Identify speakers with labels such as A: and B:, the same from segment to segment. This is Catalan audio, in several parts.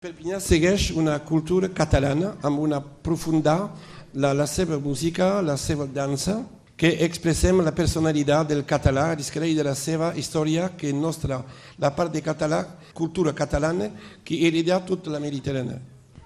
A: Perpinyà segueix una cultura catalana amb una profunda la, la seva música, la seva dansa, que expressem la personalitat del català, discret de la seva història, que nostra, la part de català, cultura catalana, que hereda tota la Mediterrània.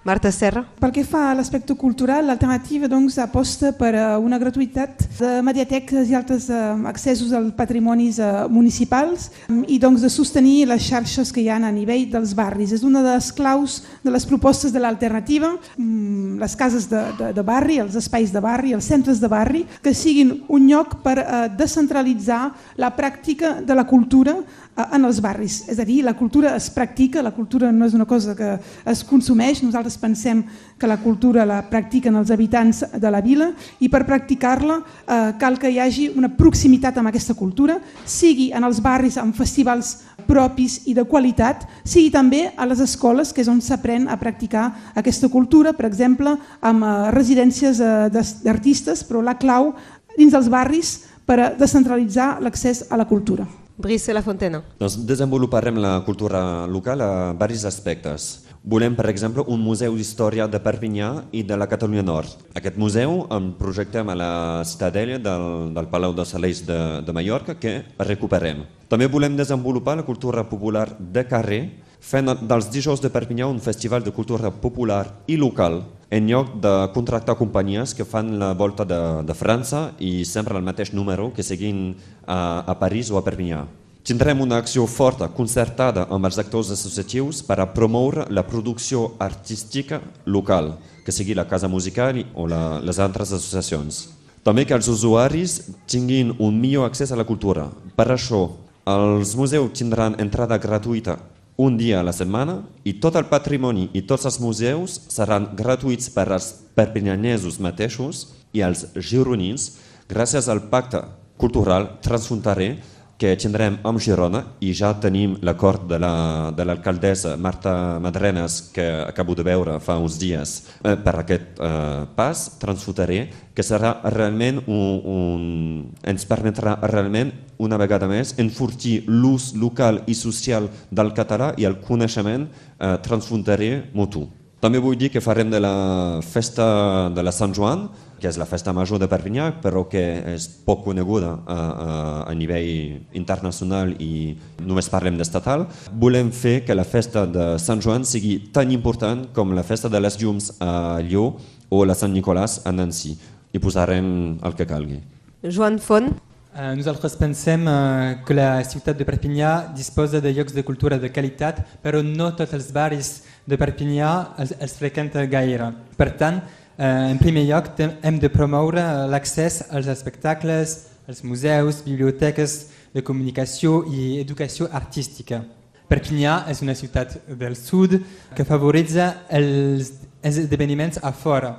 B: Marta Serra.
C: Pel que fa a l'aspecte cultural, l'alternativa doncs, aposta per a una gratuïtat de mediateques i altres eh, accessos als patrimonis eh, municipals i doncs, de sostenir les xarxes que hi ha a nivell dels barris. És una de les claus de les propostes de l'alternativa, mm, les cases de, de, de barri, els espais de barri, els centres de barri, que siguin un lloc per eh, descentralitzar la pràctica de la cultura en els barris. És a dir, la cultura es practica, la cultura no és una cosa que es consumeix, nosaltres pensem que la cultura la practiquen els habitants de la vila i per practicar-la eh, cal que hi hagi una proximitat amb aquesta cultura, sigui en els barris amb festivals propis i de qualitat, sigui també a les escoles, que és on s'aprèn a practicar aquesta cultura, per exemple, amb eh, residències eh, d'artistes, però la clau dins dels barris per a descentralitzar l'accés a la cultura.
B: Brice La Fontena.
D: Doncs desenvoluparem la cultura local a diversos aspectes. Volem, per exemple, un museu d'història de Perpinyà i de la Catalunya Nord. Aquest museu en projectem a la ciutadella del, del Palau de Saleix de, de Mallorca, que recuperem. També volem desenvolupar la cultura popular de carrer, fent dels dijous de Perpinyà un festival de cultura popular i local, en lloc de contractar companyies que fan la volta de, de França i sempre el mateix número que seguin a, a París o a Perpinyà. Tindrem una acció forta, concertada amb els actors associatius per a promoure la producció artística local, que sigui la Casa Musical o la, les altres associacions. També que els usuaris tinguin un millor accés a la cultura. Per això, els museus tindran entrada gratuïta un dia a la setmana i tot el patrimoni i tots els museus seran gratuïts per als perpinyanesos mateixos i als gironins gràcies al pacte cultural transfronterer que tindrem amb Girona i ja tenim l'acord de l'alcaldessa la, Marta Madrenes que acabo de veure fa uns dies eh, per aquest eh, pas transfronterer que serà realment un, un, ens permetrà realment una vegada més enfortir l'ús local i social del català i el coneixement eh, transfronterer mutu. També vull dir que farem de la festa de la Sant Joan que és la festa major de Perpinyà, però que és poc coneguda a, a, a nivell internacional i només parlem d'estatal. Volem fer que la festa de Sant Joan sigui tan important com la festa de les llums a Llió o la Sant Nicolàs a Nancy. I posarem el que calgui.
B: Joan Font.
E: Uh, nosaltres pensem que la ciutat de Perpinyà disposa de llocs de cultura de qualitat, però no tots els barris de Perpinyà els, els freqüenta gaire. Per tant, Eh, en primer lloc, hem de promoure l'accés als espectacles, als museus, biblioteques de comunicació i educació artística. Perpinyà és una ciutat del sud que favoritza els esdeveniments a fora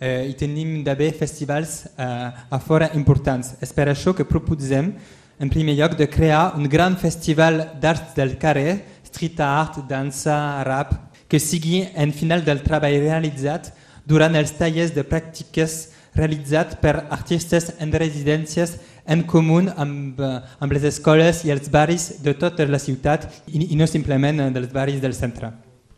E: eh, i tenim d'haver festivals eh, a fora importants. És per això que proposem, en primer lloc, de crear un gran festival d'art del carrer, street art, dansa, rap, que sigui en final del treball realitzat durant els tallers de pràctiques realitzats per artistes en residències en comú amb, eh, amb les escoles i els barris de tota la ciutat i, i no simplement dels barris del centre.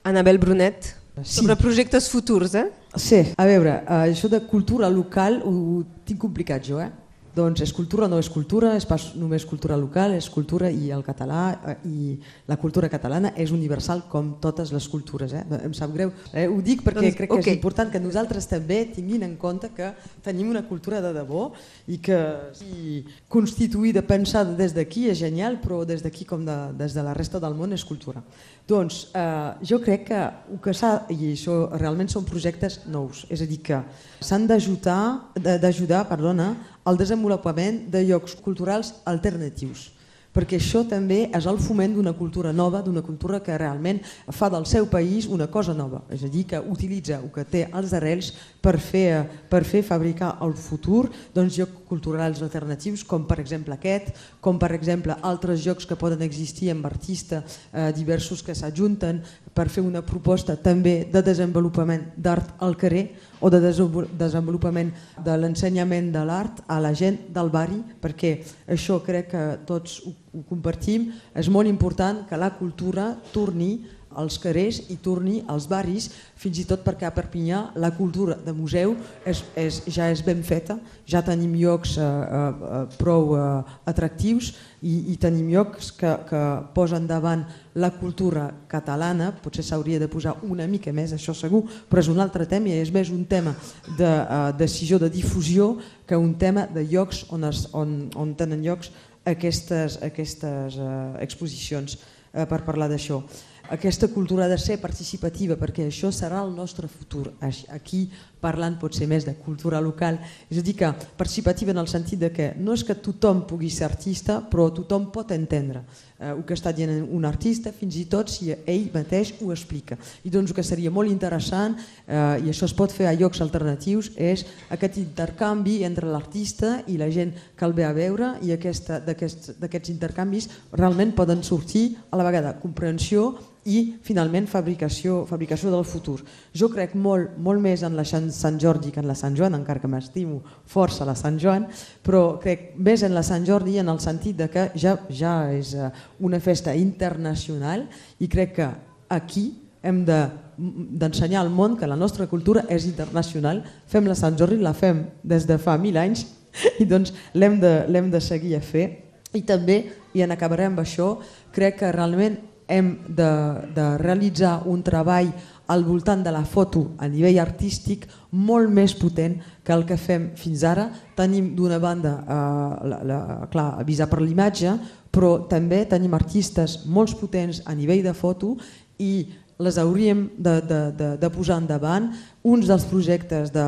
B: Anabel Brunet, sí. sobre projectes futurs, eh?
F: Sí, a veure, eh, això de cultura local ho tinc complicat jo, eh? Doncs és cultura, no és cultura, és pas només cultura local, és cultura i el català eh, i la cultura catalana és universal com totes les cultures. Eh? Em sap greu, eh? ho dic perquè doncs, crec que okay. és important que nosaltres també tinguin en compte que tenim una cultura de debò i que si constituïda, pensada des d'aquí és genial, però des d'aquí com de, des de la resta del món és cultura. Doncs eh, jo crec que el que s'ha, i això realment són projectes nous, és a dir que s'han d'ajudar perdona, al desenvolupament de llocs culturals alternatius perquè això també és el foment d'una cultura nova, d'una cultura que realment fa del seu país una cosa nova, és a dir, que utilitza el que té els arrels per fer, per fer fabricar el futur doncs, llocs culturals alternatius, com per exemple aquest, com per exemple altres jocs que poden existir amb artistes eh, diversos que s'ajunten per fer una proposta també de desenvolupament d'art al carrer, o de desenvolupament de l'ensenyament de l'art a la gent del barri, perquè això crec que tots ho, compartim, és molt important que la cultura torni als carrers i torni als barris, fins i tot perquè a Perpinyà la cultura de museu és, és, ja és ben feta, ja tenim llocs eh, eh, prou eh, atractius i, i tenim llocs que, que posen davant la cultura catalana, potser s'hauria de posar una mica més, això segur, però és un altre tema i és més un tema de uh, decisió de difusió que un tema de llocs on, es, on, on tenen llocs aquestes, aquestes uh, exposicions uh, per parlar d'això aquesta cultura ha de ser participativa perquè això serà el nostre futur. Aquí parlant pot ser més de cultura local, és a dir que participativa en el sentit de que no és que tothom pugui ser artista, però tothom pot entendre eh, el que està dient un artista, fins i tot si ell mateix ho explica. I doncs el que seria molt interessant, eh, i això es pot fer a llocs alternatius, és aquest intercanvi entre l'artista i la gent que el ve a veure i d'aquests intercanvis realment poden sortir a la vegada comprensió i finalment fabricació, fabricació del futur. Jo crec molt, molt més en la Sant Jordi que en la Sant Joan, encara que m'estimo força la Sant Joan, però crec més en la Sant Jordi en el sentit de que ja, ja és eh, una festa internacional i crec que aquí hem d'ensenyar de, al món que la nostra cultura és internacional. Fem la Sant Jordi, la fem des de fa mil anys i doncs l'hem de, de seguir a fer. I també, i en acabarem amb això, crec que realment hem de, de realitzar un treball al voltant de la foto a nivell artístic molt més potent que el que fem fins ara. Tenim d'una banda eh, la, la, clar, avisar per l'imatge, però també tenim artistes molt potents a nivell de foto i les hauríem de, de, de, de posar endavant. Uns dels projectes de,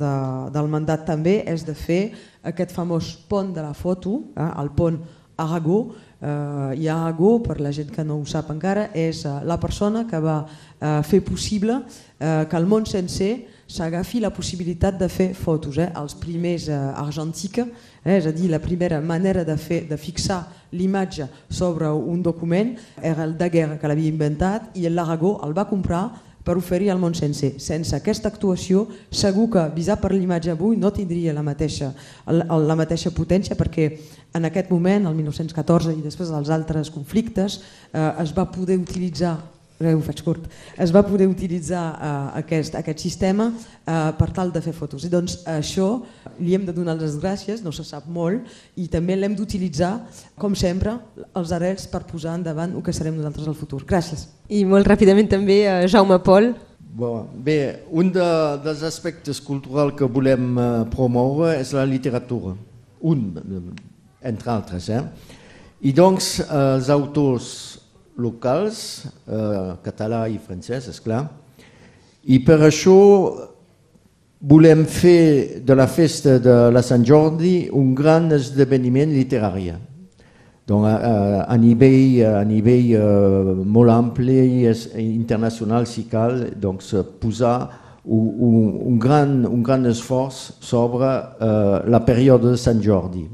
F: de, del mandat també és de fer aquest famós pont de la foto, eh, el pont Aragó, eh, Iago, per la gent que no ho sap encara, és eh, la persona que va eh, fer possible eh, que el món sencer s'agafi la possibilitat de fer fotos. Eh? Els primers eh, argentica, eh? és a dir, la primera manera de, fer, de fixar l'imatge sobre un document era el Daguerre que l'havia inventat i l'Aragó el va comprar per oferir al món sencer. Sense aquesta actuació, segur que visar per l'imatge avui no tindria la mateixa, la, mateixa potència perquè en aquest moment, el 1914 i després dels altres conflictes, eh, es va poder utilitzar ho faig curt, es va poder utilitzar uh, aquest, aquest sistema uh, per tal de fer fotos. I doncs això li hem de donar les gràcies, no se sap molt, i també l'hem d'utilitzar, com sempre, els arrels per posar endavant el que serem nosaltres al futur. Gràcies.
B: I molt ràpidament també uh, Jaume Pol.
G: Bon, bé, un de, dels aspectes culturals que volem uh, promoure és la literatura. Un, entre altres. Eh? I doncs els autors locals, eh, català i francès, és clar. I per això volem fer de la festa de la Sant Jordi un gran esdeveniment literari. Donc, a, a nivell, a nivell uh, molt ampli i internacional, si cal, doncs, posar un, un, gran, un gran esforç sobre uh, la període de Sant Jordi.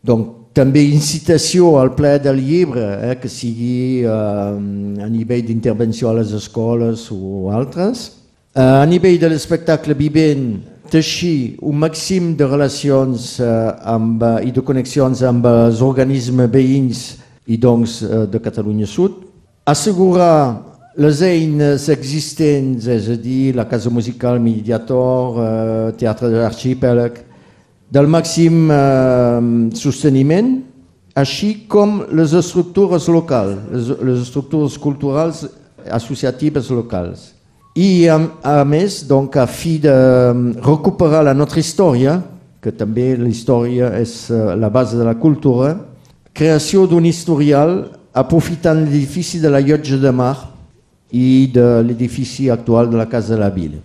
G: Donc, també incitació al ple del llibre, eh, que sigui eh, a nivell d'intervenció a les escoles o altres. Eh, a nivell de l'espectacle vivent, teixir un màxim de relacions eh, amb, eh, i de connexions amb els organismes veïns i doncs eh, de Catalunya Sud. Assegurar les eines existents, és a dir, la Casa Musical Mediator, eh, Teatre de l'Arxipèlag, del màxim eh, sosteniment, així com les estructures locals, les, les estructures culturals associatives locals. I a, a més, donc, a fi de recuperar la nostra història, que també la història és eh, la base de la cultura, creació d'un historial aprofitant l'edifici de la Llotja de Mar i de l'edifici actual de la Casa de la Vila.